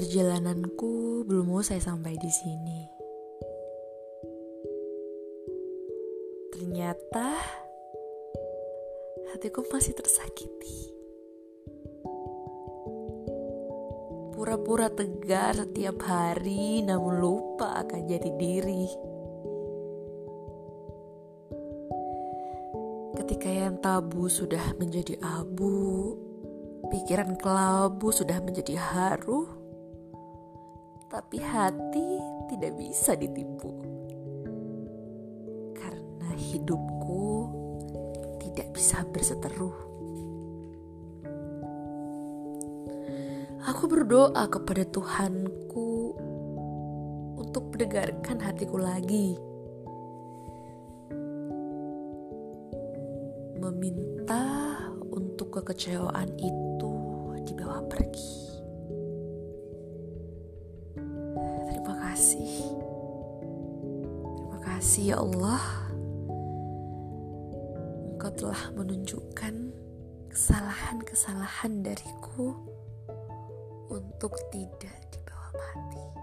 Perjalananku belum usai sampai di sini. Ternyata hatiku masih tersakiti. Pura-pura tegar setiap hari namun lupa akan jadi diri. Ketika yang tabu sudah menjadi abu, pikiran kelabu sudah menjadi haru tapi hati tidak bisa ditipu. Karena hidupku tidak bisa berseteru. Aku berdoa kepada Tuhanku untuk mendengarkan hatiku lagi. Meminta untuk kekecewaan itu dibawa pergi. Kasih. Terima kasih ya Allah. Engkau telah menunjukkan kesalahan-kesalahan dariku untuk tidak dibawa mati.